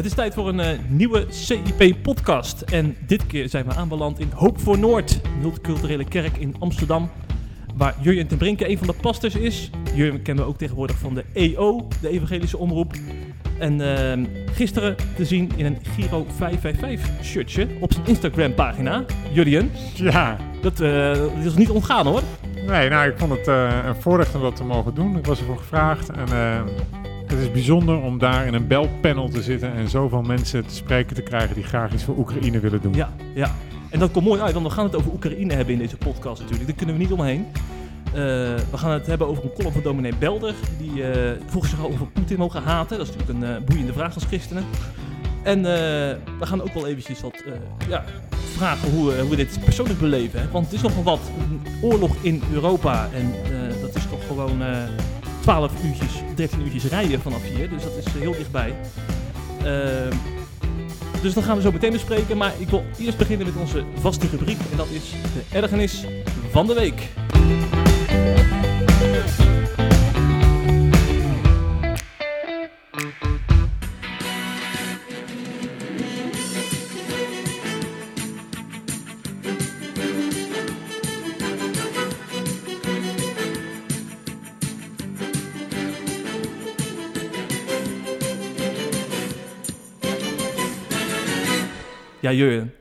Het is tijd voor een eh, nieuwe CIP-podcast. En dit keer zijn we aanbeland in Hoop voor Noord, multiculturele kerk in Amsterdam. Waar Jurjen ten Brinke een van de pastors is. Jurjen kennen we ook tegenwoordig van de EO, de Evangelische Omroep. En ehm, gisteren te zien in een Giro 555 shirtje op zijn Instagram-pagina. Jurjen, Ja, dat, eh, dat is niet ontgaan hoor. nee, nou, ik vond het eh, een voorrecht om dat te mogen doen. Ik was ervoor gevraagd en het is bijzonder om daar in een belpanel te zitten en zoveel mensen te spreken te krijgen die graag iets voor Oekraïne willen doen. Ja, ja. En dat komt mooi uit, want we gaan het over Oekraïne hebben in deze podcast natuurlijk. Daar kunnen we niet omheen. Eh, we gaan het hebben over een column van dominee Belder. Die eh vroeg zich al over Poetin mogen haten. Dat is natuurlijk een eh, boeiende vraag als christenen. En we gaan ook wel eventjes wat ja, vragen hoe, hoe we dit persoonlijk beleven. Hè? Want het is nogal wat. Een oorlog in Europa. En dat is toch gewoon 12 uurtjes, 13 uurtjes rijden vanaf hier. Dus dat is eh, heel dichtbij. Ehm, dus dat gaan we zo meteen bespreken. Maar ik wil eerst beginnen met onze vaste rubriek. En dat is de ergernis van de week. Ja, Jurjen.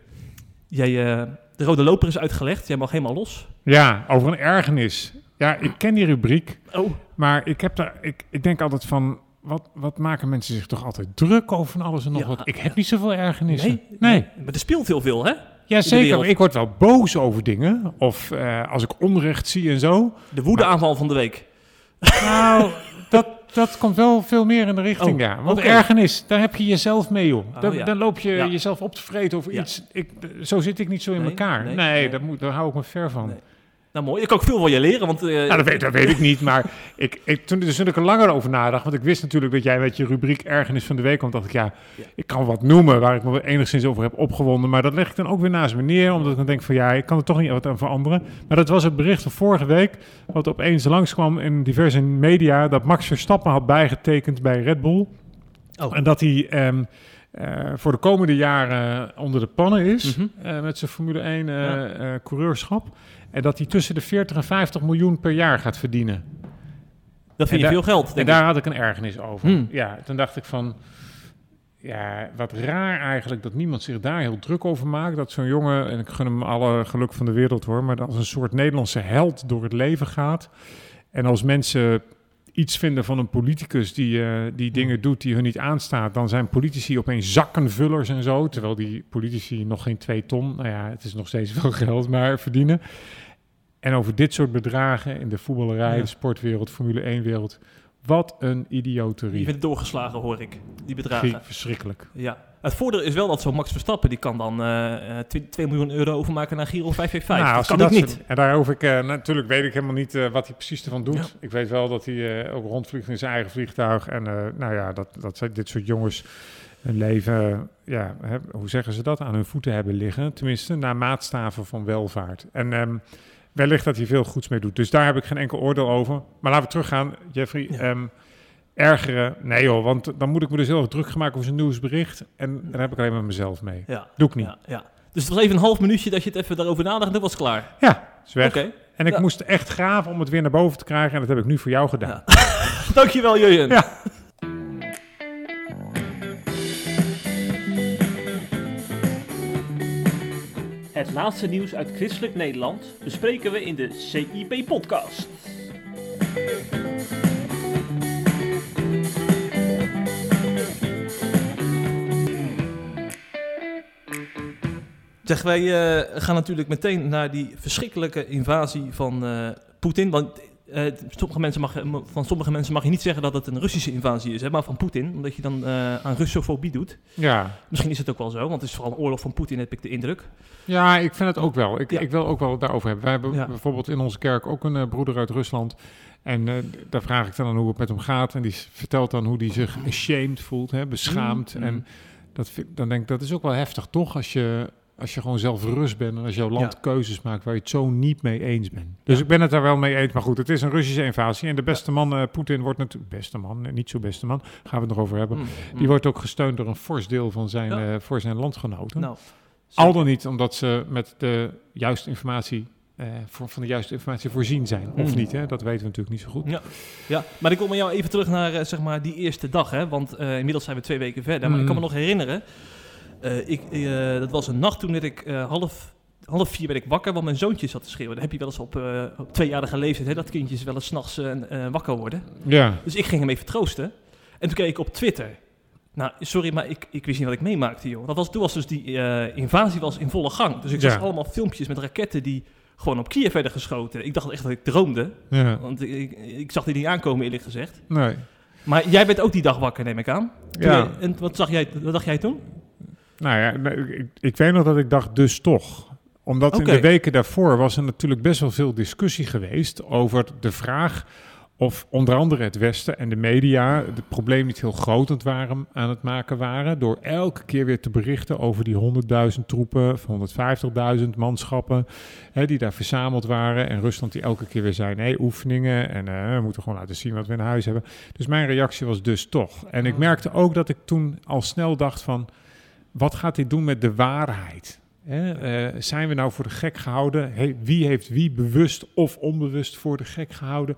Jij, eh, de rode loper is uitgelegd. Jij mag helemaal los. Ja, over een ergernis. Ja, ik ken die rubriek, Oh, maar ik, heb daar, ik, ik denk altijd van, wat, wat maken mensen zich toch altijd druk over van alles en nog Ja, wat? Ik ja. heb niet zoveel ergernissen. nee, nee. Maar er speelt heel veel, hè? Ja, zeker. maar Ik word wel boos over dingen. Of eh, als ik onrecht zie en zo. De woedeaanval van de week. Nou, dat, komt wel veel meer in de richting, Oh, ja. Want oké. ergernis, daar heb je jezelf mee. Oh, dan, ja. dan loop je Ja. jezelf op te vreten over iets. Ik, zo zit ik niet zo in Nee, elkaar. nee, Nee, nee. Daar, moet, daar hou ik me ver van. Nou, mooi. Ik kan ook veel van je leren, want... eh, Nou, dat weet, dat weet ik niet, maar ik, ik, toen, dus toen ik er langer over nadacht, want ik wist natuurlijk dat jij met je rubriek Ergernis van de Week kwam, dacht ik, ja, Ja. ik kan wat noemen waar ik me enigszins over heb opgewonden, maar dat leg ik dan ook weer naast me neer, omdat ik dan denk van, ja, ik kan er toch niet wat aan veranderen. Maar dat was het bericht van vorige week, wat opeens langskwam in diverse media, dat Max Verstappen had bijgetekend bij Red Bull. Oh. En dat hij ehm, eh, voor de komende jaren onder de pannen is Mhm. eh, met zijn Formule 1 eh, Ja. eh, coureurschap. En dat hij tussen de 40 en 50 miljoen per jaar gaat verdienen. dat vind je en veel geld, En denk daar ik. had ik een ergernis over. Hmm. Ja, toen dacht ik van... Ja, wat raar eigenlijk dat niemand zich daar heel druk over maakt. Dat zo'n jongen, en ik gun hem alle geluk van de wereld hoor... maar dat als een soort Nederlandse held door het leven gaat. En als mensen iets vinden van een politicus die, eh, die dingen doet die hun niet aanstaat... dan zijn politici opeens zakkenvullers en zo. Terwijl die politici nog geen twee ton, nou ja, het is nog steeds veel geld, maar verdienen. En over dit soort bedragen in de voetballerij, Ja. de sportwereld, Formule 1-wereld... Wat een Je idioterie. bent doorgeslagen, hoor ik. Die bedragen. Verschrikkelijk. Ja. Het voordeel is wel dat zo'n Max Verstappen, die kan dan eh, eh, 2 miljoen euro overmaken naar Giro 555. Nou, dat kan ik niet. En daar hoef ik, eh, natuurlijk weet ik helemaal niet eh, wat hij precies ervan doet. Ja. Ik weet wel dat hij eh, ook rondvliegt in zijn eigen vliegtuig. En eh, nou ja, dat, dat zijn dit soort jongens hun leven, ja, hè, hoe zeggen ze dat, aan hun voeten hebben liggen. Tenminste, naar maatstaven van welvaart. En ehm, wellicht dat hij veel goeds mee doet. Dus daar heb ik geen enkel oordeel over. Maar laten we teruggaan, Jeffrey. Ja. Ehm, ergeren, nee joh, want dan moet ik me dus heel erg druk gaan maken over zijn nieuwsbericht. En daar heb ik alleen maar mezelf mee. Ja. Doe ik niet. Ja, ja. Dus het was even een half minuutje dat je het even daarover nadacht en dat was klaar. Ja, is. Oké. En ik moest echt graven om het weer naar boven te krijgen. En dat heb ik nu voor jou gedaan. Dankjewel, Jurjen. Ja. Het laatste nieuws uit christelijk Nederland bespreken we in de CIP-podcast. Zeg, wij eh, gaan natuurlijk meteen naar die verschrikkelijke invasie van eh, Poetin. Want eh, sommige mensen mag, van sommige mensen mag je niet zeggen dat het een Russische invasie is, hè, maar van Poetin. Omdat je dan eh, aan Russofobie doet. Ja. Misschien is het ook wel zo, want het is vooral een oorlog van Poetin, heb ik de indruk. ja, ik vind het ook wel. Ik, Ja. ik wil ook wel daarover hebben. Wij hebben Ja. bijvoorbeeld in onze kerk ook een eh, broeder uit Rusland. En daar vraag ik dan aan hoe het met hem gaat. En die vertelt dan hoe hij zich ashamed voelt, hè, beschaamd. Mm. En dat vind, dan denk ik, dat is ook wel heftig, toch? Als je als je gewoon zelf rust bent en als jouw land Ja. keuzes maakt waar je het zo niet mee eens bent. Dus Ja. ik ben het daar wel mee eens. Maar goed, het is een Russische invasie. En de beste man, eh, Poetin, wordt natuurlijk... Beste man, eh, niet zo beste man, gaan we het nog over hebben. Mm, Die mm. wordt ook gesteund door een fors deel van zijn, Ja. eh, voor zijn landgenoten. Nou, Al dan niet omdat ze met de juiste informatie, voor, van de juiste informatie voorzien zijn. Of Mm. niet, hè? dat weten we natuurlijk niet zo goed. Ja, ja, maar ik kom met jou even terug naar zeg maar die eerste dag. Hè? Want inmiddels zijn we twee weken verder. Maar ik kan me Mhm. nog herinneren. Eh, ik, eh, dat was een nacht toen werd ik eh, half, half vier werd ik wakker. Want mijn zoontje zat te schreeuwen. Dat heb je wel eens op, op tweejarige leeftijd. Hè? Dat kindjes wel eens s'nachts wakker worden. Ja, Dus ik ging hem even troosten. En toen keek ik op Twitter. Nou, sorry, maar ik, ik wist niet wat ik meemaakte, joh. Dat was, toen was dus die invasie was in volle gang. Dus ik Ja. zag allemaal filmpjes met raketten die gewoon op Kiev werden geschoten. Ik dacht echt dat ik droomde. ja. Want ik, ik, ik zag die niet aankomen, eerlijk gezegd. Nee. Maar jij bent ook die dag wakker, neem ik aan. Toen Ja. jij- en wat, zag jij, wat dacht jij toen? Nou ja, ik, ik weet nog dat ik dacht, dus toch. Omdat in de weken daarvoor was er natuurlijk best wel veel discussie geweest over de vraag of onder andere het Westen en de media het probleem niet heel groot aan het, waren, aan het maken waren. Door elke keer weer te berichten over die 100.000 troepen, of 150.000 manschappen hè, die daar verzameld waren. En Rusland die elke keer weer zei, nee, oefeningen en eh, we moeten gewoon laten zien wat we in huis hebben. Dus mijn reactie was dus toch. En ik merkte ook dat ik toen al snel dacht van, wat gaat dit doen met de waarheid? Hè? Eh, zijn we nou voor de gek gehouden? He- wie heeft wie bewust of onbewust voor de gek gehouden?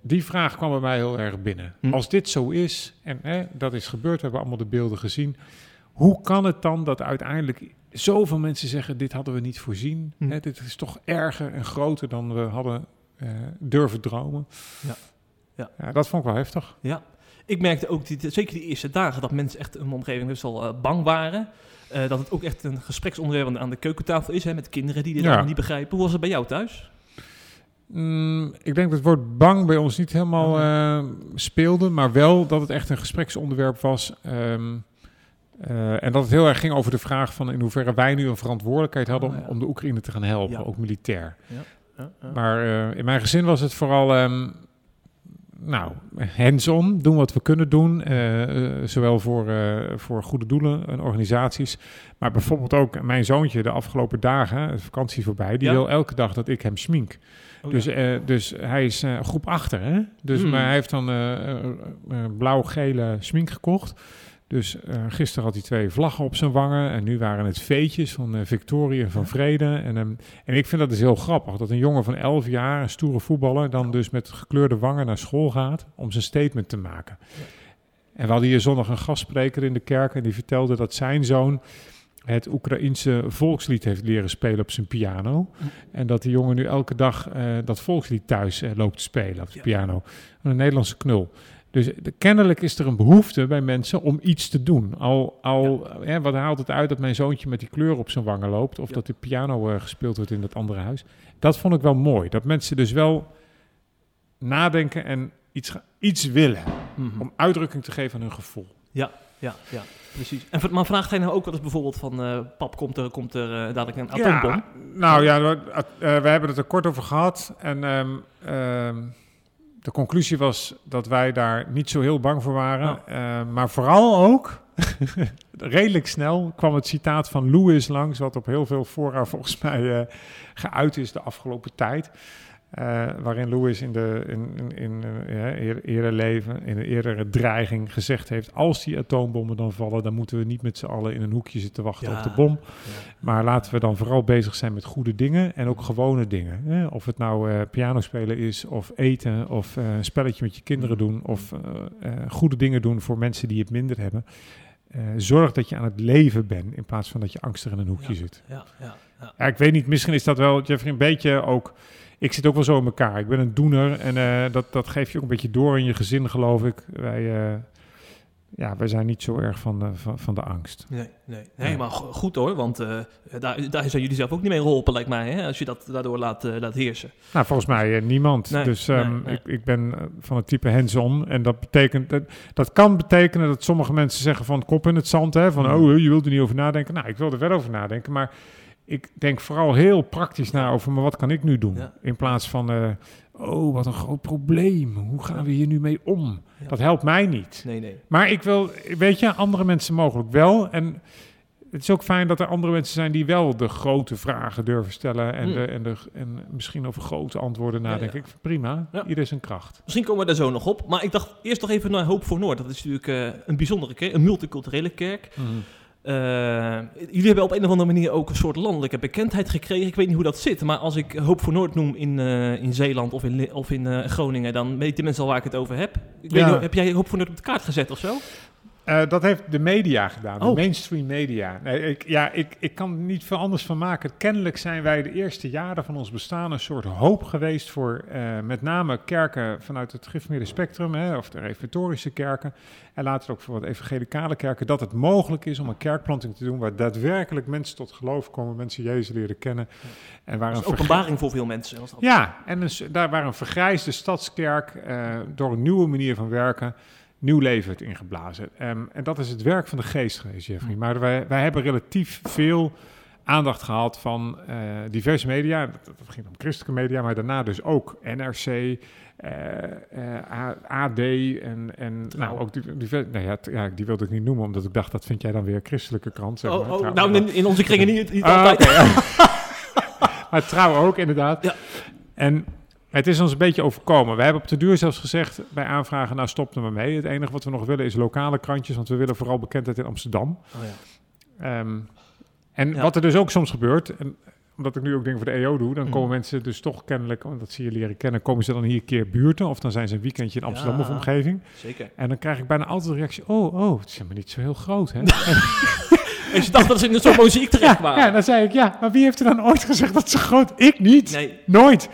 Die vraag kwam bij mij heel erg binnen. Hm. Als dit zo is, en hè, dat is gebeurd, we hebben allemaal de beelden gezien. Hoe kan het dan dat uiteindelijk zoveel mensen zeggen: dit hadden we niet voorzien? Hm. Hè, dit is toch erger en groter dan we hadden eh, durven dromen. Ja. Ja. dat vond ik wel heftig. Ja. Ik merkte ook, die, zeker die eerste dagen, dat mensen echt in mijn omgeving best wel eh, bang waren. Eh, dat het ook echt een gespreksonderwerp aan de- keukentafel is, hè, met kinderen die dit Ja. allemaal niet begrijpen. Hoe was het bij jou thuis? Mm, ik denk dat het woord bang bij ons niet helemaal eh, speelde, maar wel dat het echt een gespreksonderwerp was. Ehm, eh, en dat het heel erg ging over de vraag van in hoeverre wij nu een verantwoordelijkheid hadden Oh, om, ja. om de Oekraïne te gaan helpen, Ja. ook militair. Ja. Maar in mijn gezin was het vooral, ehm, nou, hands-on, doen wat we kunnen doen. eh, eh, zowel voor, eh, voor goede doelen en organisaties. Maar bijvoorbeeld ook mijn zoontje de afgelopen dagen, de vakantie voorbij, die Ja. wil elke dag dat ik hem smink. Oh, dus, ja. dus hij is groep achter, hè? Dus Hmm. maar hij heeft dan blauw-gele smink gekocht. Dus eh, gisteren had hij twee vlaggen op zijn wangen. En nu waren het veetjes van eh, Victorie en van Vrede. En, ehm, en ik vind dat dus heel grappig. Dat een jongen van 11 jaar, een stoere voetballer... dan dus met gekleurde wangen naar school gaat om zijn statement te maken. En we hadden hier zondag een gastspreker in de kerk... en die vertelde dat zijn zoon het Oekraïense volkslied heeft leren spelen op zijn piano. En dat die jongen nu elke dag eh, dat volkslied thuis loopt te spelen op de Ja. piano. Een Nederlandse knul. Dus de- kennelijk is er een behoefte bij mensen om iets te doen. Al, al hè, wat haalt het uit dat mijn zoontje met die kleur op zijn wangen loopt... of Ja. dat de piano eh, gespeeld wordt in dat andere huis. Dat vond ik wel mooi. Dat mensen dus wel nadenken en iets, iets willen... Mhm. om uitdrukking te geven aan hun gevoel. Ja, ja, precies. En, maar vraagt hij nou ook wel eens bijvoorbeeld van... eh, pap, komt er, komt er eh, dadelijk een atoombom? Ja, nou ja, we, we hebben het er kort over gehad. En ehm, ehm, de conclusie was dat wij daar niet zo heel bang voor waren. Eh, maar vooral ook, redelijk snel, kwam het citaat van Lewis langs... wat op heel veel fora volgens mij eh, geuit is de afgelopen tijd. Eh, waarin Lewis in, de, in, in, in eh, eerder leven, in een eerdere dreiging gezegd heeft... als die atoombommen dan vallen, dan moeten we niet met z'n allen in een hoekje zitten wachten Ja. op de bom. Ja. Maar laten we dan vooral bezig zijn met goede dingen en ook gewone dingen. Hè? Of het nou eh piano spelen is, of eten, of een spelletje met je kinderen doen, of goede dingen doen voor mensen die het minder hebben. Zorg dat je aan het leven bent in plaats van dat je angstig in een hoekje Ja. zit. Ja, ja, ja. Ja, ik weet niet, misschien is dat wel, Jeffrey, een beetje ook... Ik zit ook wel zo in elkaar. Ik ben een doener en eh, dat, dat geef je ook een beetje door in je gezin, geloof ik. Wij, eh, ja, wij zijn niet zo erg van de, van, van de angst. Nee, nee. nee Ja. maar go- goed hoor, want eh, daar, daar zijn jullie zelf ook niet mee geholpen, lijkt mij, hè, als je dat daardoor laat, laat heersen. Nou, volgens mij niemand. Nee, dus ehm, nee. Ik, ik ben van het type hands-on. En dat betekent, dat, dat kan betekenen dat sommige mensen zeggen van kop in het zand. Hè, van, Mm. oh, je wilt er niet over nadenken. Nou, ik wil er wel over nadenken. Maar ik denk vooral heel praktisch na over, maar wat kan ik nu doen? Ja. In plaats van, eh, oh, wat een groot probleem. Hoe gaan we hier nu mee om? Ja. Dat helpt mij niet. Nee, nee. Maar ik wil, weet je, andere mensen mogelijk wel. En het is ook fijn dat er andere mensen zijn die wel de grote vragen durven stellen en, Mm. de, en, de, en misschien over grote antwoorden nadenken. ja. Ik vind Prima, Ja. ieder zijn kracht. Misschien komen we daar zo nog op. Maar ik dacht eerst nog even naar Hoop voor Noord. Dat is natuurlijk eh, een bijzondere kerk, een multiculturele kerk. Eh, jullie hebben op een of andere manier ook een soort landelijke bekendheid gekregen. Ik weet niet hoe dat zit, maar als ik Hoop voor Noord noem in, eh, in Zeeland of in, of in eh, Groningen, dan weten mensen al waar ik het over heb. Ik weet niet, heb jij Hoop voor Noord op de kaart gezet of zo? Eh, dat heeft de media gedaan, Oh. de mainstream media. Nee, ik, ja, ik, ik kan er niet veel anders van maken. Kennelijk zijn wij de eerste jaren van ons bestaan een soort hoop geweest voor eh, met name kerken vanuit het gereformeerde spectrum, hè, of de reformatorische kerken, en later ook voor wat evangelicale kerken, dat het mogelijk is om een kerkplanting te doen waar daadwerkelijk mensen tot geloof komen, mensen Jezus leren kennen. En waar een openbaring voor veel mensen. was dat. ja, en dus, daar waar een vergrijsde stadskerk eh, door een nieuwe manier van werken nieuw leven heeft ingeblazen. Ehm, en dat is het werk van de geest geweest, Jeffrey. Hm. Maar wij, wij hebben relatief veel aandacht gehad van eh, diverse media. Dat, dat ging om christelijke media, maar daarna dus ook NRC, eh, eh, AD en, en Trouw. nou, ook die, die, nee, ja, ja, die wilde ik niet noemen, omdat ik dacht, dat vind jij dan weer christelijke krant. Zeg Oh, maar, oh, nou, in, in onze kringen niet, niet Ah, altijd. ja. maar trouw ook, inderdaad. Ja. En het is ons een beetje overkomen. We hebben op de duur zelfs gezegd bij aanvragen, nou stop er maar mee. Het enige wat we nog willen is lokale krantjes, want we willen vooral bekendheid in Amsterdam. Oh, ja. Ehm, en Ja. wat er dus ook soms gebeurt, en omdat ik nu ook dingen voor de EO doe, dan Mhm. komen mensen dus toch kennelijk, want dat zie je leren kennen, komen ze dan hier een keer buurten of dan zijn ze een weekendje in Amsterdam Ja. of omgeving. Zeker. En dan krijg ik bijna altijd de reactie, oh, oh, het is helemaal niet zo heel groot, hè? En ze dachten dat ze in een soort mozaïek terecht ja, waren. ja, dan zei ik, ja, maar wie heeft er dan ooit gezegd dat ze groot? Ik niet. Nee, Nooit.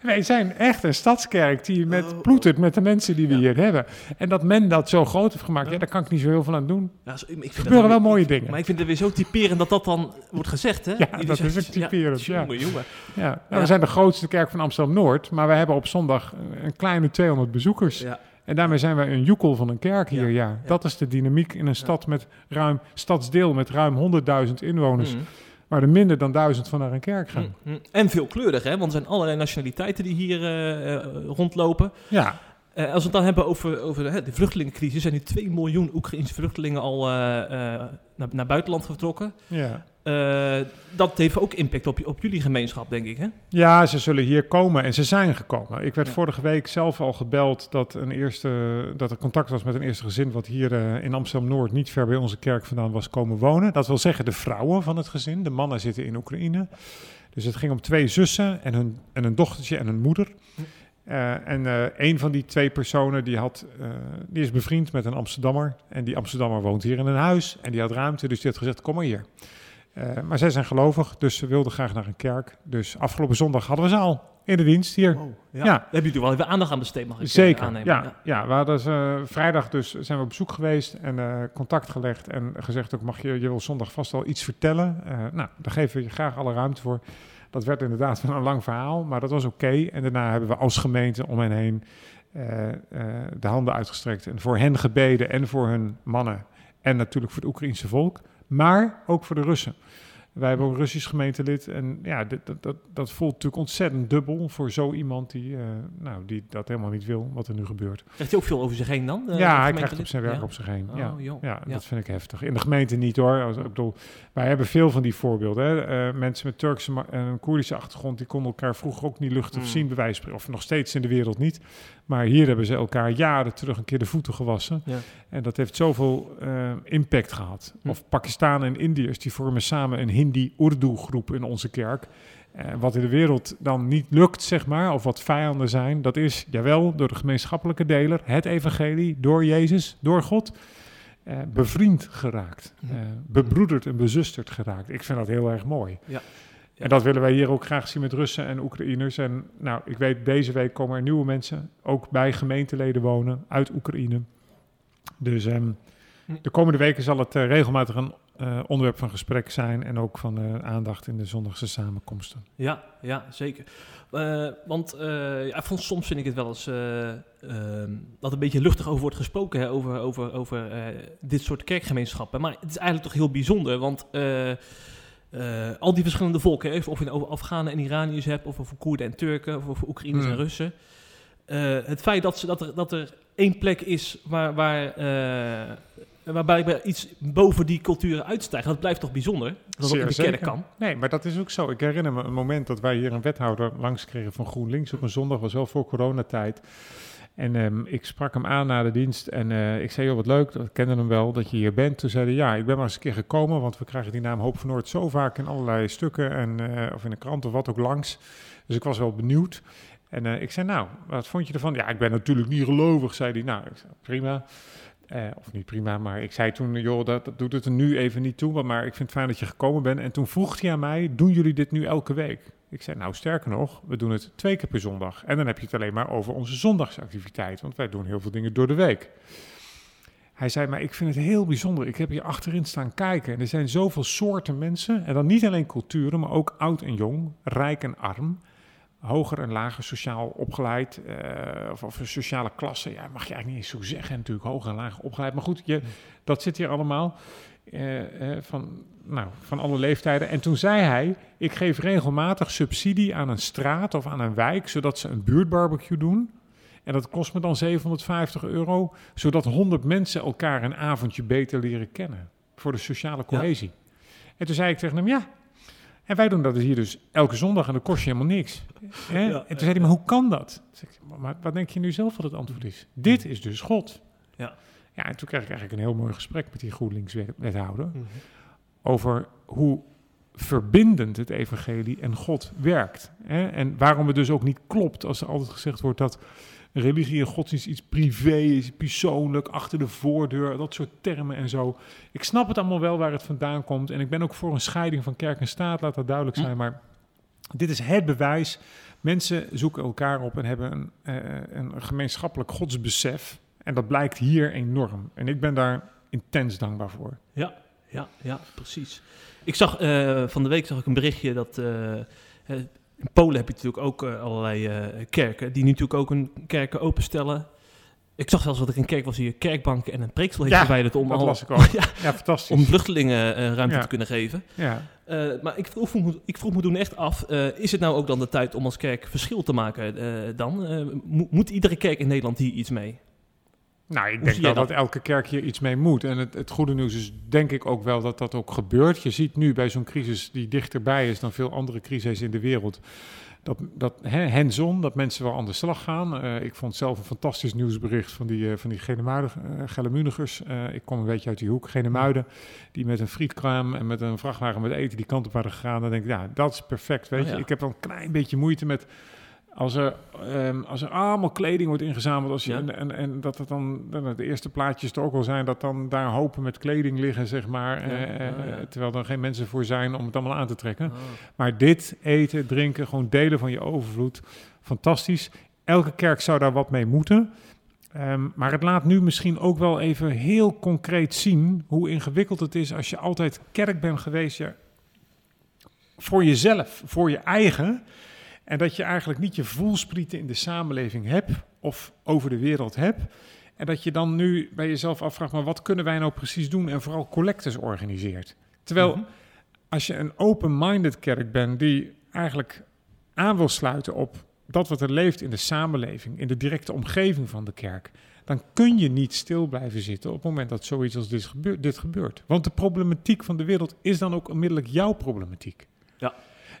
Wij zijn echt een stadskerk die met Oh, ploetert met de mensen die we Ja. hier hebben. En dat men dat zo groot heeft gemaakt, Ja. ja, daar kan ik niet zo heel veel aan doen. ja, zo- ik vind Er gebeuren wel mooie dingen. Maar ik vind het weer zo typerend dat dat dan wordt gezegd, hè? Ja, dat is ook typerend, ja. Jongen, jongen. Ja. Nou, Ja. We zijn de grootste kerk van Amsterdam-Noord, maar we hebben op zondag een kleine 200 bezoekers. Ja. En daarmee zijn we een joekel van een kerk hier. Ja, Ja. Dat is de dynamiek in een stad met ruim, stadsdeel met ruim 100.000 inwoners, Mm. Waar er minder dan 1000 van naar een kerk gaan. Mm, mm. En veelkleurig, hè? Want er zijn allerlei nationaliteiten die hier eh, eh, rondlopen. Ja, Eh, als we het dan hebben over, over de, hè, de vluchtelingencrisis, zijn nu 2 miljoen Oekraïnse vluchtelingen al naar, naar buitenland getrokken. ja. Eh, dat heeft ook impact op, op jullie gemeenschap, denk ik, hè? Ja, ze zullen hier komen en ze zijn gekomen. Ik werd Ja. vorige week zelf al gebeld dat, een eerste, dat er contact was met een eerste gezin... wat hier eh, in Amsterdam-Noord, niet ver bij onze kerk vandaan, was komen wonen. Dat wil zeggen de vrouwen van het gezin. De mannen zitten in Oekraïne. Dus het ging om twee zussen en hun, en een dochtertje en een moeder. Eh, en eh, een van die twee personen die, had, die is bevriend met een Amsterdammer. En die Amsterdammer woont hier in een huis. En die had ruimte, dus die had gezegd, kom maar hier. Eh, maar zij zijn gelovig, dus ze wilden graag naar een kerk. Dus afgelopen zondag hadden we ze al in de dienst hier. Wow. Ja. Ja. Daar hebben jullie wel even aandacht aan besteed, mag ik eh, Zeker, aannemen. ja, ja. we hadden ze, vrijdag dus zijn we op bezoek geweest en eh, contact gelegd en gezegd ook mag je, je wil zondag vast wel iets vertellen. Eh, nou, daar geven we je graag alle ruimte voor. Dat werd inderdaad wel een lang verhaal, maar dat was oké. En daarna hebben we als gemeente om hen heen eh, eh, de handen uitgestrekt en voor hen gebeden en voor hun mannen en natuurlijk voor het Oekraïense volk, maar ook voor de Russen. Wij hebben ook een Russisch gemeentelid. En ja, dit- dat, dat, dat voelt natuurlijk ontzettend dubbel voor zo iemand die, eh, nou, die dat helemaal niet wil, wat er nu gebeurt. Krijgt hij ook veel over zich heen dan? eh, ja, hij krijgt op zijn werk Ja. op zich heen. Oh, ja. Ja, Ja. dat vind ik heftig. In de gemeente niet hoor. Als- Ik bedoel, wij hebben veel van die voorbeelden. Hè. Eh, mensen met Turkse en Koerdische achtergrond, die konden elkaar vroeger ook niet luchtig Mm. zien, spreken. Of nog steeds in de wereld niet. Maar hier hebben ze elkaar jaren terug een keer de voeten gewassen. Ja. En dat heeft zoveel impact gehad. Hm. Of Pakistanen en Indiërs, die vormen samen een Hindi-Urdu-groep in onze kerk. Eh, wat in de wereld dan niet lukt, zeg maar, of wat vijanden zijn, dat is, jawel, door de gemeenschappelijke deler, het evangelie, door Jezus, door God, eh, bevriend geraakt. Eh, bebroederd en bezusterd geraakt. Ik vind dat heel erg mooi. Ja. Ja. En dat willen wij hier ook graag zien met Russen en Oekraïners. En nou, ik weet, deze week komen er nieuwe mensen, ook bij gemeenteleden wonen, uit Oekraïne. Dus ehm, Hm. de komende weken zal het regelmatig een eh, onderwerp van gesprek zijn en ook van eh, aandacht in de zondagse samenkomsten. Ja, ja, zeker. Eh, want ja, van- soms vind ik het wel eens eh, ehm, dat een beetje luchtig over wordt gesproken, hè, over, over, over dit soort kerkgemeenschappen. Maar het is eigenlijk toch heel bijzonder, want al die verschillende volken, hè, of je het over Afghanen en Iraniërs hebt, of over Koerden en Turken, of over Oekraïners Hmm. en Russen. eh, het feit dat, ze, dat, er, dat er één plek is waar, waar waarbij ik iets boven die culturen uitstijg. Dat blijft toch bijzonder, dat dat in de zeker. kerk kan. Nee, maar dat is ook zo. Ik herinner me een moment dat wij hier een wethouder langs kregen van GroenLinks op een zondag, was wel voor coronatijd. En ehm, ik sprak hem aan na de dienst en eh, ik zei, joh, wat leuk, dat kende hem wel, dat je hier bent. Toen zei hij, ja, ik ben maar eens een keer gekomen, want we krijgen die naam Hoop van Noord zo vaak in allerlei stukken, en, eh, of in de krant of wat ook langs. Dus ik was wel benieuwd. En eh, ik zei, nou, wat vond je ervan? Ja, ik ben natuurlijk niet gelovig, zei hij. Nou, ik zei, prima. Eh, of niet prima, maar ik zei toen, joh, dat, dat doet het er nu even niet toe, maar ik vind het fijn dat je gekomen bent. En toen vroeg hij aan mij, doen jullie dit nu elke week? Ik zei, nou sterker nog, we doen het twee keer per zondag. En dan heb je het alleen maar over onze zondagsactiviteit, want wij doen heel veel dingen door de week. Hij zei, maar ik vind het heel bijzonder. Ik heb hier achterin staan kijken en er zijn zoveel soorten mensen. En dan niet alleen culturen, maar ook oud en jong, rijk en arm hoger en lager sociaal opgeleid, eh, of, of een sociale klasse. Ja, mag je eigenlijk niet eens zo zeggen natuurlijk, hoger en lager opgeleid. Maar goed, je, dat zit hier allemaal eh, eh, van, nou, van alle leeftijden. En toen zei hij, ik geef regelmatig subsidie aan een straat of aan een wijk, zodat ze een buurtbarbecue doen. En dat kost me dan 750 euro, zodat 100 mensen elkaar een avondje beter leren kennen. Voor de sociale cohesie. En toen zei ik tegen hem, ja, en wij doen dat hier dus elke zondag en dat kost je helemaal niks. Hè? Ja, en toen zei hij, maar hoe kan dat? Zei ik, maar- wat denk je nu zelf wat het antwoord is? Dit is dus God. Ja. Ja, en toen kreeg ik eigenlijk een heel mooi gesprek met die GroenLinks-wethouder over hoe verbindend het evangelie en God werkt. Hè? En waarom het dus ook niet klopt als er altijd gezegd wordt dat religie en godsdienst iets privé is, persoonlijk, achter de voordeur, dat soort termen en zo. Ik snap het allemaal wel waar het vandaan komt en ik ben ook voor een scheiding van kerk en staat, laat dat duidelijk zijn, maar dit is het bewijs. Mensen zoeken elkaar op en hebben een, eh, een gemeenschappelijk godsbesef. En dat blijkt hier enorm. En ik ben daar intens dankbaar voor. Ja, ja, ja, precies. Ik zag eh, van de week zag ik een berichtje dat eh, in Polen heb je natuurlijk ook eh, allerlei eh, kerken die nu natuurlijk ook hun kerken openstellen. Ik zag zelfs dat er een kerk was die een kerkbank en een preeksel heeft Ja, verwijderd om dat al las ik ook. ja, Ja, fantastisch. om vluchtelingen eh, ruimte Ja. te kunnen geven. Ja. Maar ik vroeg, me, ik vroeg me toen echt af, is het nou ook dan de tijd om als kerk verschil te maken dan? Mo- moet iedere kerk in Nederland hier iets mee? Nou, ik denk wel dat dat? elke kerk hier iets mee moet. En het, het goede nieuws is denk ik ook wel dat dat ook gebeurt. Je ziet nu bij zo'n crisis die dichterbij is dan veel andere crises in de wereld. Dat, dat hands-on, dat mensen wel aan de slag gaan. Eh, ik vond zelf een fantastisch nieuwsbericht van die, eh, van die Genemuiden, eh, Gellemunigers. Eh, ik kom een beetje uit die hoek, Genemuiden. Die met een frietkraam en met een vrachtwagen met eten die kant op waren gegaan. Dan denk ik, ja, dat is perfect, weet Oh, je. Ik heb wel een klein beetje moeite met... Als er, ehm, als er allemaal kleding wordt ingezameld, als je, Ja. en, en, en dat het dan, de eerste plaatjes er ook wel zijn, dat dan daar hopen met kleding liggen, zeg maar. Ja. eh, Oh. Terwijl er geen mensen voor zijn om het allemaal aan te trekken. Oh. Maar dit, eten, drinken, gewoon delen van je overvloed, fantastisch. Elke kerk zou daar wat mee moeten. Ehm, maar het laat nu misschien ook wel even heel concreet zien hoe ingewikkeld het is als je altijd kerk bent geweest. Ja, voor jezelf, voor je eigen. En dat je eigenlijk niet je voelsprieten in de samenleving hebt of over de wereld hebt. En dat je dan nu bij jezelf afvraagt, maar wat kunnen wij nou precies doen? En vooral collectes organiseert. Terwijl Mhm. als je een open-minded kerk bent die eigenlijk aan wil sluiten op dat wat er leeft in de samenleving, in de directe omgeving van de kerk, dan kun je niet stil blijven zitten op het moment dat zoiets als dit gebeurt. Dit gebeurt. Want de problematiek van de wereld is dan ook onmiddellijk jouw problematiek. Ja.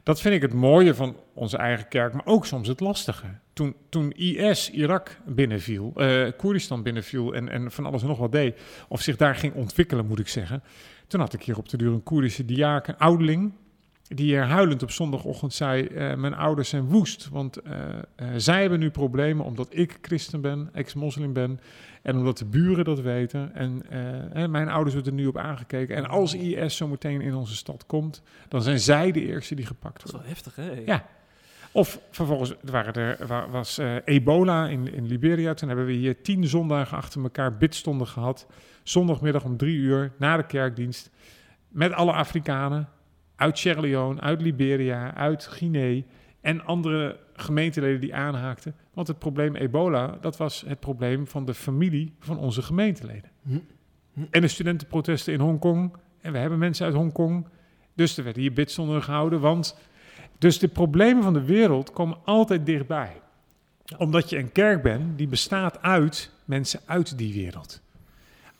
Dat vind ik het mooie van onze eigen kerk, maar ook soms het lastige. Toen, toen IS Irak binnenviel, eh Koerdistan binnenviel en, en van alles en nog wat deed, of zich daar ging ontwikkelen, moet ik zeggen. Toen had ik hier op de duur een Koerdische diaken, ouderling, die hier huilend op zondagochtend zei: eh, Mijn ouders zijn woest, want eh, eh, zij hebben nu problemen omdat ik christen ben, ex-moslim ben, en omdat de buren dat weten. En mijn ouders worden er nu op aangekeken. En als IS zo meteen in onze stad komt, dan zijn zij de eerste die gepakt Dat is worden. wel heftig, hè? Ja. Of vervolgens waren er, wa- was ebola in, in Liberia. Toen hebben we hier tien zondagen achter elkaar bidstonden gehad. Zondagmiddag om drie uur na de kerkdienst. Met alle Afrikanen uit Sierra Leone, uit Liberia, uit Guinea. En andere gemeenteleden die aanhaakten. Want het probleem ebola, dat was het probleem van de familie van onze gemeenteleden. Hm. Hm. En de studentenprotesten in Hongkong. En we hebben mensen uit Hongkong. Dus er werden hier bidstonden gehouden, want... Dus de problemen van de wereld komen altijd dichtbij. Omdat je een kerk bent die bestaat uit mensen uit die wereld.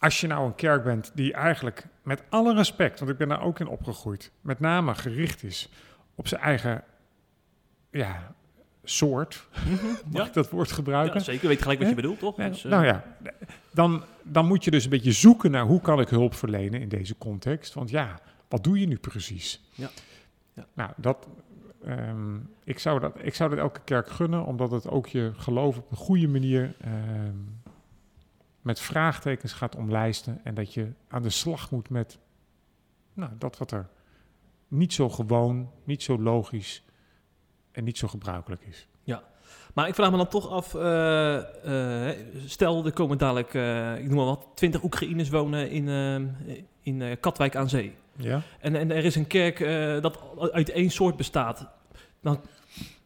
Als je nou een kerk bent die eigenlijk met alle respect, want ik ben daar ook in opgegroeid, met name gericht is op zijn eigen ja, soort, mag Ja. ik dat woord gebruiken? Ja, zeker. Weet gelijk wat je bedoelt, toch? Ja, Dus, eh, nou ja, dan, dan moet je dus een beetje zoeken naar hoe kan ik hulp verlenen in deze context. Want ja, wat doe je nu precies? Ja. Ja. Nou, dat, ehm, ik, zou dat, ik zou dat elke kerk gunnen, omdat het ook je geloof op een goede manier ehm, met vraagtekens gaat omlijsten. En dat je aan de slag moet met nou, dat wat er niet zo gewoon, niet zo logisch en niet zo gebruikelijk is. Maar ik vraag me dan toch af, eh, eh, stel er komen dadelijk, eh, ik noem maar wat, 20 Oekraïners wonen in, in Katwijk aan Zee. Ja? En, en er is een kerk dat uit één soort bestaat. Dan,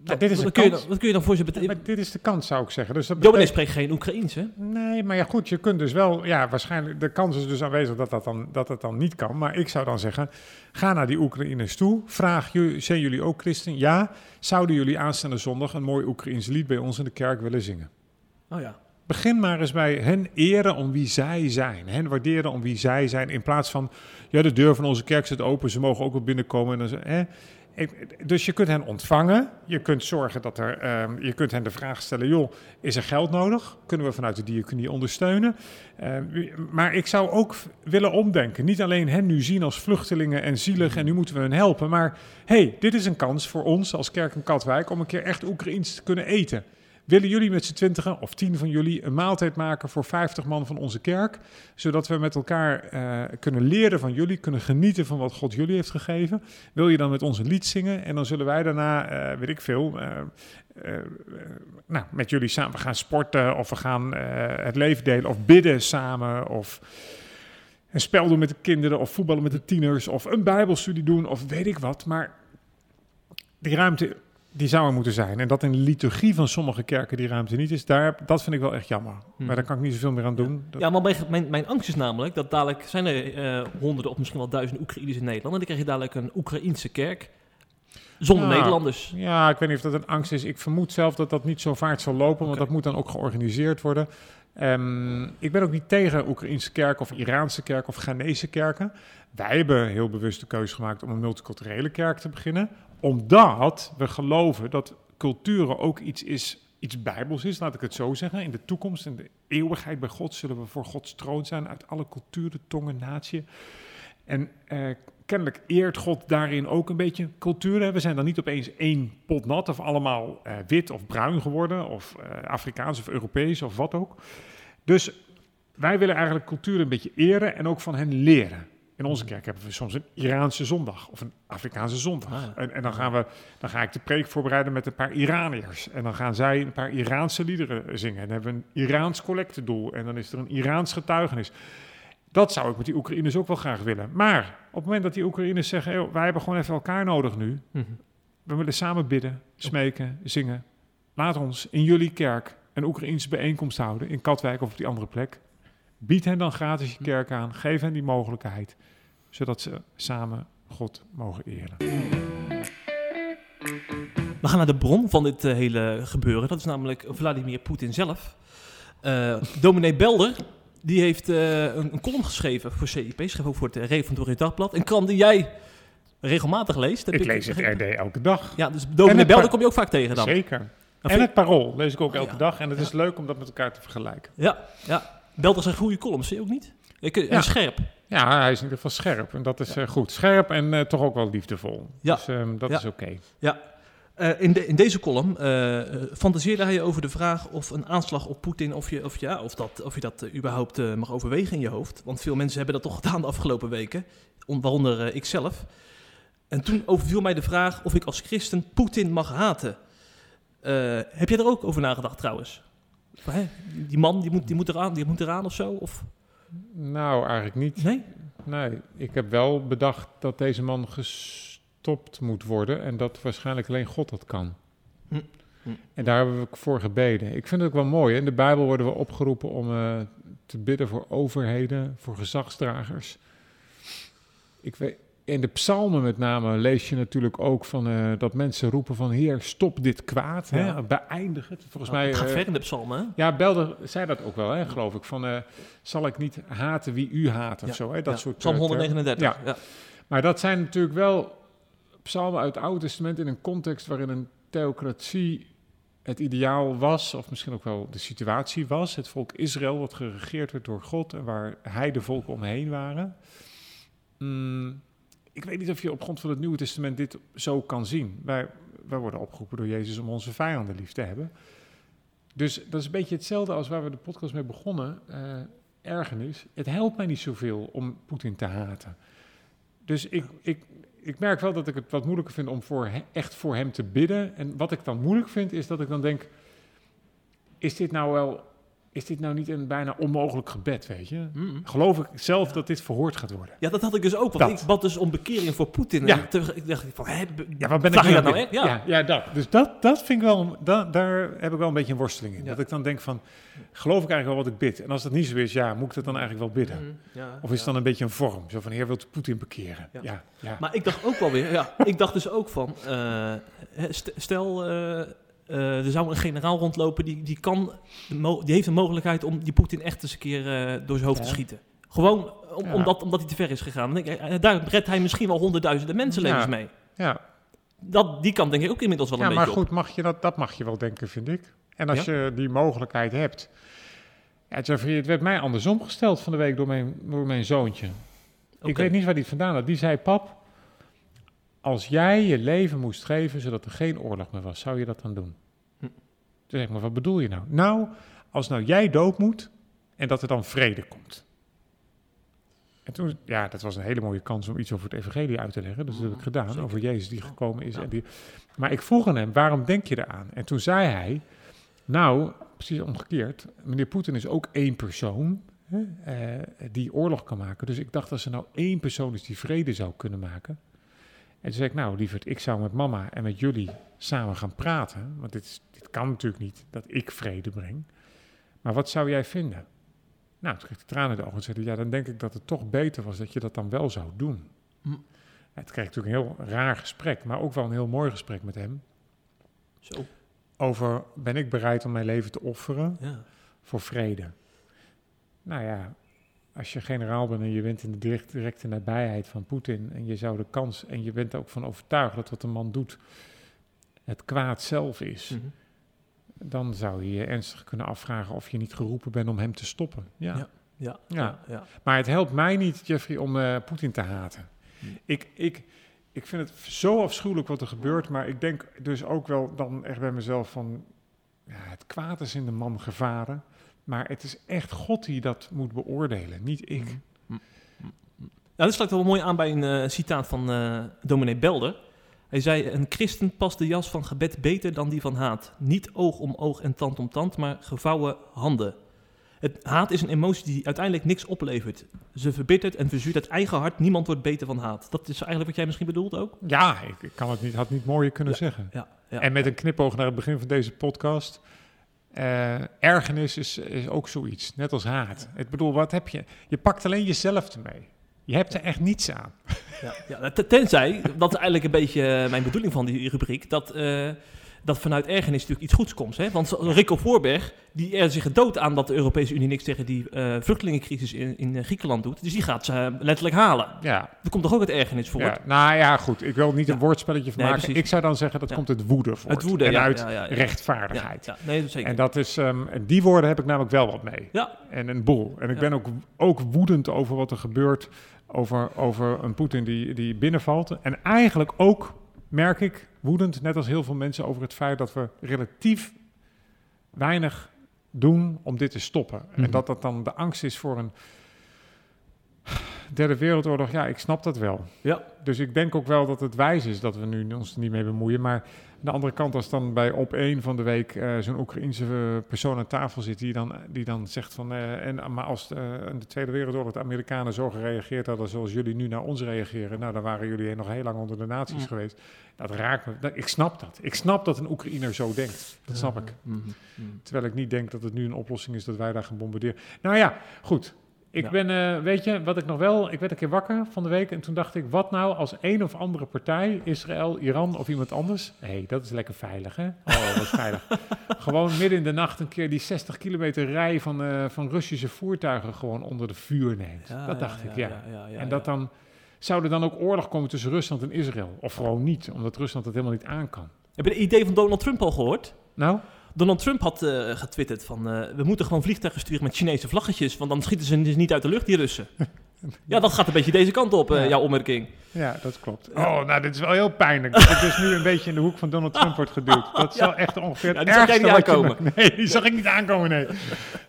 Ja, dit is wat, kun je dan, wat kun je dan voor ze Ja, betekenen? dit is de kans, zou ik zeggen. Dus dat betekent- spreekt geen Oekraïens, hè? Nee, maar ja, goed, je kunt dus wel, ja, waarschijnlijk, de kans is dus aanwezig dat, dat, dan, dat het dan niet kan. Maar ik zou dan zeggen, ga naar die Oekraïners toe. Vraag, zijn jullie ook christen? Ja. Zouden jullie aanstaande zondag een mooi Oekraïens lied bij ons in de kerk willen zingen? Oh ja. Begin maar eens bij hen eren om wie zij zijn. Hen waarderen om wie zij zijn. In plaats van, ja, de deur van onze kerk zit open, ze mogen ook wel binnenkomen. En dan, hè. Dus je kunt hen ontvangen. Je kunt zorgen dat er, ehm, je kunt hen de vraag stellen, joh, is er geld nodig? Kunnen we vanuit de diaconie ondersteunen? Ehm, maar ik zou ook willen omdenken. Niet alleen hen nu zien als vluchtelingen en zielig en nu moeten we hen helpen. Maar hey, dit is een kans voor ons als kerk in Katwijk om een keer echt Oekraïens te kunnen eten. Willen jullie met z'n twintigen of tien van jullie een maaltijd maken voor 50 man van onze kerk? Zodat we met elkaar eh, kunnen leren van jullie, kunnen genieten van wat God jullie heeft gegeven. Wil je dan met ons een lied zingen? En dan zullen wij daarna, eh, weet ik veel, eh, nou, met jullie samen gaan sporten of we gaan het leven delen of bidden samen of een spel doen met de kinderen of voetballen met de tieners of een bijbelstudie doen of weet ik wat. Maar die ruimte, die zou er moeten zijn. En dat in de liturgie van sommige kerken die ruimte niet is, daar, dat vind ik wel echt jammer. Maar daar kan ik niet zoveel meer aan doen. Ja, maar mijn, mijn, mijn angst is namelijk dat dadelijk zijn er eh, honderden of misschien wel duizenden Oekraïners in Nederland. En dan krijg je dadelijk een Oekraïense kerk zonder Ja. Nederlanders. Ja, ik weet niet of dat een angst is. Ik vermoed zelf dat dat niet zo vaart zal lopen, want dat moet dan ook georganiseerd worden. Ehm, ik ben ook niet tegen Oekraïnse kerken of Iraanse kerken of Ghanese kerken. Wij hebben heel bewust de keuze gemaakt om een multiculturele kerk te beginnen, omdat we geloven dat culturen ook iets is, iets bijbels is, laat ik het zo zeggen. In de toekomst, in de eeuwigheid bij God, zullen we voor Gods troon zijn uit alle culturen, tongen, natie. En eh, kennelijk eert God daarin ook een beetje culturen. We zijn dan niet opeens één pot nat of allemaal eh, wit of bruin geworden, of eh, Afrikaans of Europees of wat ook. Dus wij willen eigenlijk cultuur een beetje eren en ook van hen leren. In onze kerk hebben we soms een Iraanse zondag of een Afrikaanse zondag. Ah, ja. en, en dan, gaan we, dan ga ik de preek voorbereiden met een paar Iraniërs. En dan gaan zij een paar Iraanse liederen zingen. En dan hebben we een Iraans collectedoel. En dan is er een Iraans getuigenis. Dat zou ik met die Oekraïners ook wel graag willen. Maar op het moment dat die Oekraïners zeggen... "Joh, wij hebben gewoon even elkaar nodig nu. Mhm. We willen samen bidden, smeken, zingen. Laat ons in jullie kerk een Oekraïense bijeenkomst houden... in Katwijk of op die andere plek. Bied hen dan gratis je kerk aan. Geef hen die mogelijkheid. Zodat ze samen God mogen eren. We gaan naar de bron van dit eh, hele gebeuren. Dat is namelijk Vladimir Poetin zelf. Eh dominee Belder, die heeft eh, een, een column geschreven voor CIP. Schreef ook voor het Reformatorisch Dagblad. Een krant die jij regelmatig leest. heb Ik lees het. RD elke dag. Ja, dus dominee Belder kom je ook vaak tegen dan. Zeker. En het parool lees ik ook Oh, elke ja. dag. En het Ja. is leuk om dat met elkaar te vergelijken. Ja, ja. Belder zijn goede columns, zie je ook niet? Ik, en Ja. scherp. Ja, hij is in ieder geval scherp. En dat is Ja. eh, goed. Scherp en eh, toch ook wel liefdevol. Ja. Dus ehm, dat Ja. is oké. Eh, in, de, in deze column eh, eh, fantaseerde hij over de vraag of een aanslag op Poetin, of je, of, ja, of, dat, of je dat eh, überhaupt eh, mag overwegen in je hoofd. Want veel mensen hebben dat toch gedaan de afgelopen weken, on- waaronder eh, ikzelf. En toen overviel mij de vraag of ik als christen Poetin mag haten. Eh, heb jij er ook over nagedacht trouwens? Hè, die- man die moet, die, moet eraan, die moet eraan of zo? Of, Nou, eigenlijk niet. nee? Nee, ik heb wel bedacht dat deze man gestopt moet worden. En dat waarschijnlijk alleen God dat kan. Hm. Hm. En daar hebben we voor gebeden. Ik vind het ook wel mooi. hè. In de Bijbel worden we opgeroepen om eh, te bidden voor overheden, voor gezagsdragers. Ik weet, in de psalmen met name lees je natuurlijk ook van eh, dat mensen roepen van Heer, stop dit kwaad, Ja. hè, beëindig het. Volgens mij, het gaat eh, ver in de psalmen, hè? ja, Belder zei dat ook wel, hè, geloof ik. Van, eh, zal ik niet haten wie u haat of Ja, zo, hè? Dat Ja, soort Psalm eh, termen. 139. Ja. Ja. Maar dat zijn natuurlijk wel psalmen uit het Oude Testament in een context waarin een theocratie het ideaal was, of misschien ook wel de situatie was. Het volk Israël wat geregeerd werd door God en waar hij de volken omheen waren. Mm, ik weet niet of je op grond van het Nieuwe Testament dit zo kan zien. Wij, wij worden opgeroepen door Jezus om onze vijanden lief te hebben. Dus dat is een beetje hetzelfde als waar we de podcast mee begonnen. eh ergernis. Het helpt mij niet zoveel om Poetin te haten. Dus ik, ik, ik merk wel dat ik het wat moeilijker vind om voor echt voor hem te bidden. En wat ik dan moeilijk vind, is dat ik dan denk: is dit nou wel. Is dit nou niet een bijna onmogelijk gebed, weet je? Mm. Geloof ik zelf dat dit verhoord gaat worden? Ja, dat had ik dus ook. Want Dat. ik bad dus om bekering voor Poetin. Ja. En toen- ik dacht van, hè, Ja, wat ben ik dat nou echt? Ja. Ja, ja, dat. Dus dat, dat vind ik wel, dat, daar heb ik wel een beetje een worsteling in. Dat ik dan denk van, geloof ik eigenlijk wel wat ik bid? En als dat niet zo is, ja, moet ik dat dan eigenlijk wel bidden? Mm, ja, Of is het dan een beetje een vorm? Zo van, heer, wilt Poetin bekeren? Ja. Maar ik dacht ook wel weer, ja, ik dacht dus ook van, eh, stel, eh, eh, er zou een generaal rondlopen die, die kan, die heeft de mogelijkheid om die Poetin echt eens een keer eh, door zijn hoofd te Ja. schieten. Gewoon om, Ja. omdat, omdat hij te ver is gegaan. Ik, eh, daar redt hij misschien wel honderdduizenden mensenlevens Ja. mee. ja. Dat, die kan denk ik ook inmiddels wel ja een maar beetje goed, mag je dat, dat mag je wel denken, vind ik. En als je die mogelijkheid hebt... Ja, Jeffrey, het werd mij andersom gesteld van de week door mijn, door mijn zoontje. Ik weet niet waar hij het vandaan had. Die zei, pap, als jij je leven moest geven zodat er geen oorlog meer was, zou je dat dan doen? Hm. Toen zeg ik, maar wat bedoel je nou? Nou, als nou jij dood moet en dat er dan vrede komt. En toen, ja, dat was een hele mooie kans om iets over het evangelie uit te leggen. Dus dat heb ik gedaan, Zeker. over Jezus die gekomen is. Ja. En die, maar ik vroeg aan hem, waarom denk je eraan? En toen zei hij, nou, precies omgekeerd. Meneer Poetin is ook één persoon hè, eh, die oorlog kan maken. Dus ik dacht, als er nou één persoon is die vrede zou kunnen maken. En toen zei ik, nou lieverd, ik zou met mama en met jullie samen gaan praten. Want dit, is, dit kan natuurlijk niet, dat ik vrede breng. Maar wat zou jij vinden? Nou, toen kreeg ik de tranen in de ogen en zei ja, dan denk ik dat het toch beter was dat je dat dan wel zou doen. Hm. Het kreeg natuurlijk een heel raar gesprek, maar ook wel een heel mooi gesprek met hem. Zo, Over, ben ik bereid om mijn leven te offeren ja. voor vrede? Nou ja, als je generaal bent en je bent in de direct, directe nabijheid van Poetin... en je zou de kans, en je bent er ook van overtuigd dat wat de man doet het kwaad zelf is... Mhm. dan zou je je ernstig kunnen afvragen of je niet geroepen bent om hem te stoppen. Ja. Ja. Ja, Ja. ja, ja. Maar het helpt mij niet, Jeffrey, om eh, Poetin te haten. Ik, ik, ik vind het zo afschuwelijk wat er gebeurt, maar ik denk dus ook wel dan echt bij mezelf van... Ja, het kwaad is in de man gevaren, maar het is echt God die dat moet beoordelen, niet ik. Nou, dit sluit wel mooi aan bij een eh, citaat van eh dominee Belder. Hij zei, een christen past de jas van gebed beter dan die van haat. Niet oog om oog en tand om tand, maar gevouwen handen. Het haat is een emotie die uiteindelijk niks oplevert. Ze verbittert en verzuurt het eigen hart. Niemand wordt beter van haat. Dat is eigenlijk wat jij misschien bedoelt ook? Ja, ik, ik kan het niet, had niet mooier kunnen zeggen. Ja, ja. En met een knipoog naar het begin van deze podcast. Eh, ergernis is, is ook zoiets, net als haat. Ik bedoel, wat heb je? Je pakt alleen jezelf ermee. Je hebt er echt niets aan. Ja, ja, tenzij, dat is eigenlijk een beetje eh, mijn bedoeling van die rubriek, dat, eh, dat vanuit ergernis natuurlijk iets goeds komt. Hè? Want Rico Voorberg, die er zich dood aan dat de Europese Unie niks tegen die eh, vluchtelingencrisis in, in eh, Griekenland doet. Dus die gaat ze eh, letterlijk halen. Ja, Er komt toch ook het ergernis voor? ja, nou ja, goed. Ik wil niet een Ja. woordspelletje van Nee, maken. precies. Ik zou dan zeggen dat Ja. komt het woede voort. Het woede, en uit rechtvaardigheid. Nee, zeker. En dat is, ehm, en die woorden heb ik namelijk wel wat mee. Ja. En een boel. En ik ben ook, ook woedend over wat er gebeurt. Over, over een Poetin die, die binnenvalt. En eigenlijk ook, merk ik, woedend, net als heel veel mensen, over het feit dat we relatief weinig doen om dit te stoppen. Mhm. En dat dat dan de angst is voor een derde wereldoorlog. Ja, ik snap dat wel. Ja. Dus ik denk ook wel dat het wijs is dat we nu ons er niet mee bemoeien. Maar aan de andere kant, als dan bij op één van de week eh, zo'n Oekraïense eh, persoon aan tafel zit, die dan, die dan zegt van. eh, en, maar als de Tweede Wereldoorlog de Amerikanen zo gereageerd hadden zoals jullie nu naar ons reageren, nou dan waren jullie nog heel lang onder de Mm. geweest. Dat raakt me. Dat- ik snap dat. Ik snap dat een Oekraïner zo denkt. Dat snap ik. Mhm, mhm. Terwijl ik niet denk dat het nu een oplossing is dat wij daar gaan bombarderen. Nou ja, goed. Ik Ja. ben, eh, weet je, wat ik nog wel, ik werd een keer wakker van de week en toen dacht ik, wat nou als een of andere partij, Israël, Iran of iemand anders, hé, hey, dat is lekker veilig, hè? Oh, wat veilig. gewoon midden in de nacht een keer die 60 kilometer rij van, eh, van Russische voertuigen gewoon onder de vuur neemt. Ja, dat dacht ik, ja. en dat dan, zou er dan ook oorlog komen tussen Rusland en Israël? Of gewoon niet, omdat Rusland het helemaal niet aan kan. Heb je het idee van Donald Trump al gehoord? Nou, Donald Trump had eh, getwitterd van eh, we moeten gewoon vliegtuigen sturen met Chinese vlaggetjes, want dan schieten ze dus niet uit de lucht, die Russen. ja, dat gaat een beetje deze kant op, eh, Ja. jouw opmerking. Ja, dat klopt. Oh, nou, dit is wel heel pijnlijk. Dat ik dus nu een beetje in de hoek van Donald Trump wordt geduwd. Dat is Ja. wel echt ongeveer Ja, die zag jij niet je aankomen. me- Nee, die zag ik niet aankomen, nee.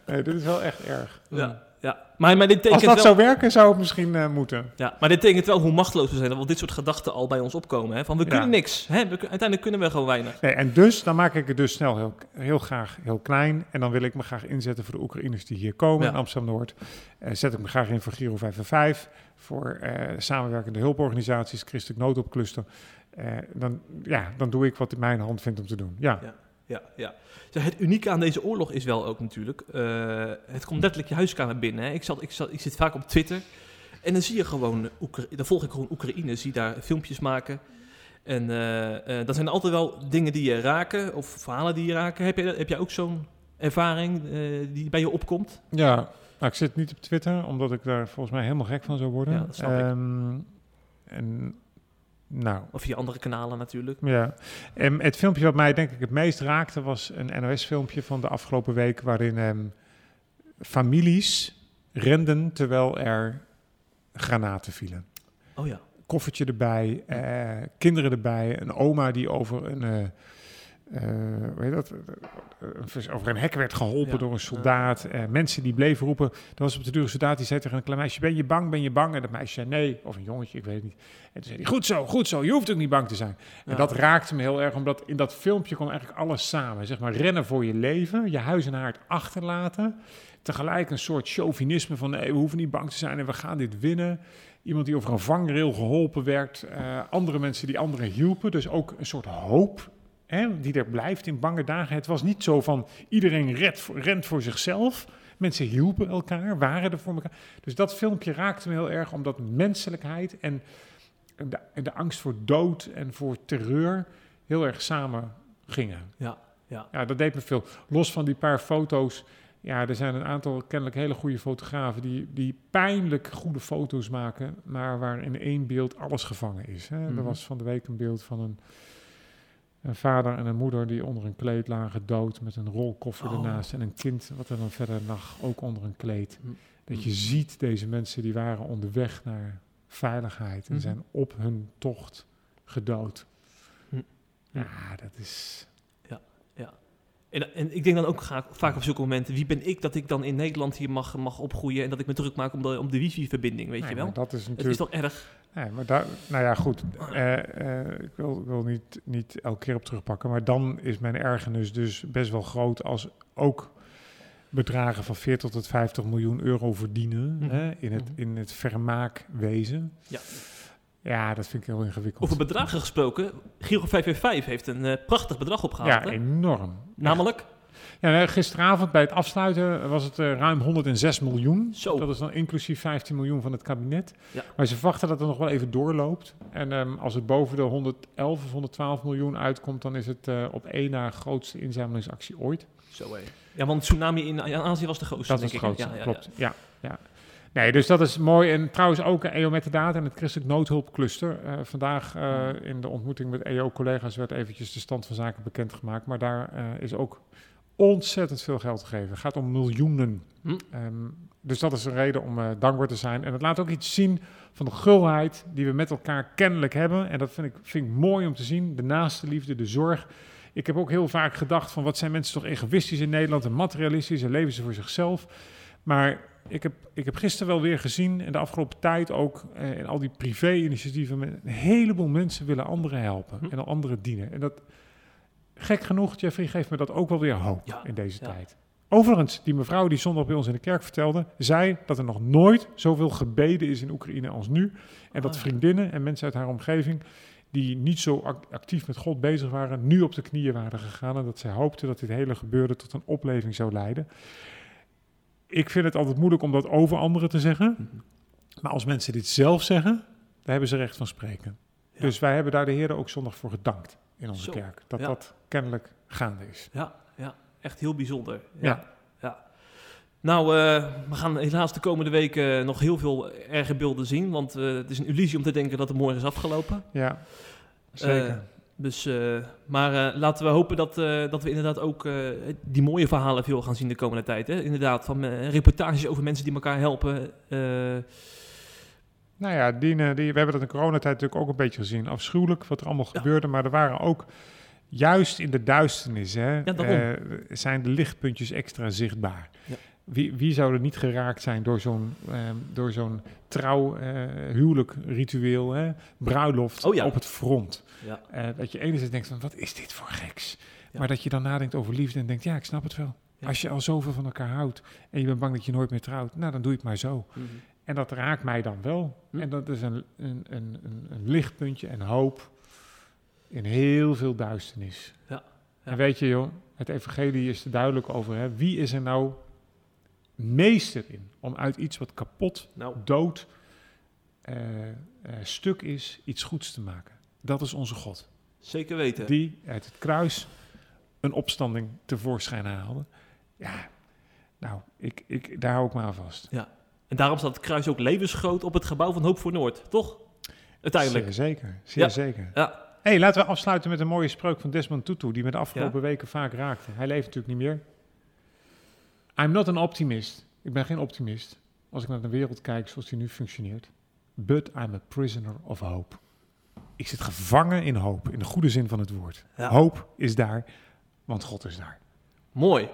Nee, dit is wel echt erg. Ja, ja. Maar, maar dit Als dat wel... zou werken, zou het misschien eh, moeten. Ja, maar dit tekent wel hoe machteloos we zijn, dat wel dit soort gedachten al bij ons opkomen. Hè? Van we Ja. kunnen niks, hè? We, uiteindelijk kunnen we gewoon weinig. Nee, en dus, dan maak ik het dus snel heel, heel graag heel klein. En dan wil ik me graag inzetten voor de Oekraïners die hier komen Ja. in Amsterdam-Noord. Eh, zet ik me graag in voor Giro 555, voor eh, samenwerkende hulporganisaties, Christelijk Noodopcluster. Dan, ja, dan doe ik wat in mijn hand vindt om te doen. Ja, Ja, ja. Zeg, Het unieke aan deze oorlog is wel ook natuurlijk, eh, het komt letterlijk je huiskamer binnen. Hè? Ik, zat, ik, zat, ik zit vaak op Twitter en dan zie je gewoon, Oekra- dan volg ik gewoon Oekraïne, zie daar filmpjes maken. En eh, eh, dat zijn altijd wel dingen die je raken, of verhalen die je raken. Heb, je, heb jij ook zo'n ervaring die bij je opkomt? Ja, nou, ik zit niet op Twitter, omdat ik daar volgens mij helemaal gek van zou worden. Ja, dat snap ik. Ehm, En nou, Of via andere kanalen natuurlijk. ja. En het filmpje wat mij denk ik het meest raakte was een NOS-filmpje van de afgelopen week waarin ehm, families renden terwijl er granaten vielen. Oh ja. Koffertje erbij, eh, kinderen erbij, een oma die over een, eh, eh, hoe heet dat? Eh, over een hek werd geholpen Ja. door een soldaat. Eh, mensen die bleven roepen. Er was op de deur een soldaat die zei tegen een klein meisje: Ben je bang? Ben je bang? En dat meisje zei nee. Of een jongetje, ik weet het niet. En toen zei hij: Goed zo, goed zo. Je hoeft ook niet bang te zijn. En Ja. dat raakte me heel erg, omdat in dat filmpje kwam eigenlijk alles samen. Zeg maar rennen voor je leven, je huis en haard achterlaten. Tegelijk een soort chauvinisme van nee, we hoeven niet bang te zijn en we gaan dit winnen. Iemand die over een vangrail geholpen werd. eh, andere mensen die anderen hielpen. Dus ook een soort hoop hè, die er blijft in bange dagen. Het was niet zo van iedereen rent voor zichzelf. Mensen hielpen elkaar, waren er voor elkaar. Dus dat filmpje raakte me heel erg, omdat menselijkheid en de, de angst voor dood en voor terreur heel erg samen gingen. Ja, ja. Ja, dat deed me veel. Los van die paar foto's. Ja, er zijn een aantal kennelijk hele goede fotografen die, die pijnlijk goede foto's maken, maar waar in één beeld alles gevangen is. Hè. Mhm. Er was van de week een beeld van een, een vader en een moeder die onder een kleed lagen dood met een rolkoffer Oh. ernaast en een kind wat er dan verder lag, ook onder een kleed. Mhm. Dat je ziet, deze mensen die waren onderweg naar veiligheid en Mhm. zijn op hun tocht gedood. Ja, dat is... En, en ik denk dan ook ga- vaak op zulke momenten, wie ben ik dat ik dan in Nederland hier mag, mag opgroeien en dat ik me druk maak om de, om de wifi-verbinding, weet Nee, je wel? maar dat is Het natuurlijk... is toch erg? Nee, maar daar, nou ja, goed. Eh, eh, ik wil, wil niet, niet elke keer op terugpakken. Maar dan is mijn ergernis dus best wel groot als ook bedragen van 40 tot 50 miljoen euro verdienen Mhm. hè, in, het, Mhm. in het vermaakwezen. Ja. Ja, dat vind ik heel ingewikkeld. Over bedragen gesproken, Giro 555 heeft een eh, prachtig bedrag opgehaald. ja, hè? enorm. Namelijk, Ja, nou, gisteravond bij het afsluiten was het eh, ruim 106 miljoen. Zo. Dat is dan inclusief 15 miljoen van het kabinet. Ja. Maar ze verwachten dat het nog wel even doorloopt. En ehm, als het boven de 111 of 112 miljoen uitkomt, dan is het eh, op één na grootste inzamelingsactie ooit. zo hé. Ja, want tsunami in, Azië was de grootste, Dat het ik. hè? grootste, Ja, ja, klopt. Ja. Ja, Nee, dus dat is mooi. En trouwens ook EO met de data en het Christelijk Noodhulpcluster. Eh, vandaag eh, in de ontmoeting met EO-collega's werd eventjes de stand van zaken bekendgemaakt. Maar daar eh, is ook ontzettend veel geld gegeven. Het gaat om miljoenen. Hm. Ehm, dus dat is een reden om dankbaar te zijn. En het laat ook iets zien van de gulheid die we met elkaar kennelijk hebben. En dat vind ik, vind ik mooi om te zien. De naaste liefde, de zorg. Ik heb ook heel vaak gedacht van wat zijn mensen toch egoïstisch in Nederland en materialistisch en leven ze voor zichzelf. Maar ik heb, ik heb gisteren wel weer gezien en de afgelopen tijd ook eh, in al die privé-initiatieven. met- Een heleboel mensen willen anderen helpen Hm. en anderen dienen. En dat, gek genoeg, Jeffrey, geeft me dat ook wel weer hoop Ja, in deze ja. tijd. Overigens, die mevrouw die zondag bij ons in de kerk vertelde, zei dat er nog nooit zoveel gebeden is in Oekraïne als nu. En dat Ah, vriendinnen en mensen uit haar omgeving die niet zo ac- actief met God bezig waren, nu op de knieën waren gegaan. En dat zij hoopten dat dit hele gebeurde tot een opleving zou leiden. Ik vind het altijd moeilijk om dat over anderen te zeggen. Mhm. Maar als mensen dit zelf zeggen, dan hebben ze recht van spreken. Ja. Dus wij hebben daar de Heer ook zondag voor gedankt in onze Zo, kerk. Dat ja. dat kennelijk gaande is. Ja, ja, echt heel bijzonder. Ja. Ja. Nou, eh, we gaan helaas de komende weken nog heel veel erge beelden zien. Want eh, het is een illusie om te denken dat het morgen is afgelopen. Ja, zeker. Dus, eh, maar eh, laten we hopen dat, eh, dat we inderdaad ook die mooie verhalen veel gaan zien de komende tijd. Hè? Inderdaad, van reportages over mensen die elkaar helpen. Nou ja, die, die, we hebben dat in coronatijd natuurlijk ook een beetje gezien. Afschuwelijk wat er allemaal Ja. gebeurde. Maar er waren ook, juist in de duisternis, hè, Ja, zijn de lichtpuntjes extra zichtbaar. Ja. Wie, wie zou er niet geraakt zijn door zo'n ehm, door zo'n trouw eh, huwelijk ritueel, hè? bruiloft Oh ja. op het front. ja. Eh, dat je enerzijds denkt van, wat is dit voor geks? Ja. Maar dat je dan nadenkt over liefde en denkt, ja, ik snap het wel. Als je al zoveel van elkaar houdt en je bent bang dat je nooit meer trouwt, nou dan doe je het maar zo. Mhm. En dat raakt mij dan wel. Hm. En dat is een, een, een, een, een lichtpuntje en hoop in heel veel duisternis. Ja, ja. En weet je joh, het evangelie is er duidelijk over. Hè? Wie is er nou meester in om uit iets wat kapot, Nou, dood, eh, eh, stuk is, iets goeds te maken? Dat is onze God. zeker weten. Die uit het kruis een opstanding tevoorschijn haalde. Ja, nou, ik, ik, daar hou ik me aan vast. En daarom staat het kruis ook levensgroot op het gebouw van Hoop voor Noord, toch? Uiteindelijk. Zeer zeker, zeer Ja. zeker. Ja, hey, laten we afsluiten met een mooie spreuk van Desmond Tutu, die me de afgelopen weken vaak raakte. Hij leeft natuurlijk niet meer. I'm not an optimist. Ik ben geen optimist. Als ik naar de wereld kijk zoals die nu functioneert. But I'm a prisoner of hope. Ik zit gevangen in hoop, in de goede zin van het woord. Ja. Hoop is daar, want God is daar. mooi.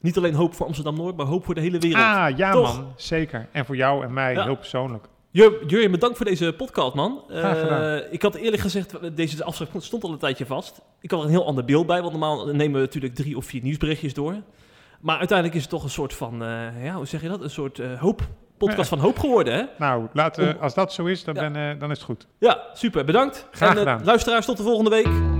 Niet alleen hoop voor Amsterdam-Noord, maar hoop voor de hele wereld. Ah, ja Toch? man, zeker. En voor jou en mij Ja. heel persoonlijk. Jur- Jurjen, bedankt voor deze podcast, man. Graag gedaan. Eh, ik had eerlijk gezegd, deze afspraak stond al een tijdje vast. Ik had er een heel ander beeld bij, want normaal nemen we natuurlijk drie of vier nieuwsberichtjes door. Maar uiteindelijk is het toch een soort van, eh, ja, hoe zeg je dat? Een soort eh, hoop, podcast van hoop geworden, hè? Nou, laten Om- als dat zo is, dan, Ja. ben, eh, dan is het goed. Ja, super, bedankt. Graag en, gedaan. luisteraars, tot de volgende week.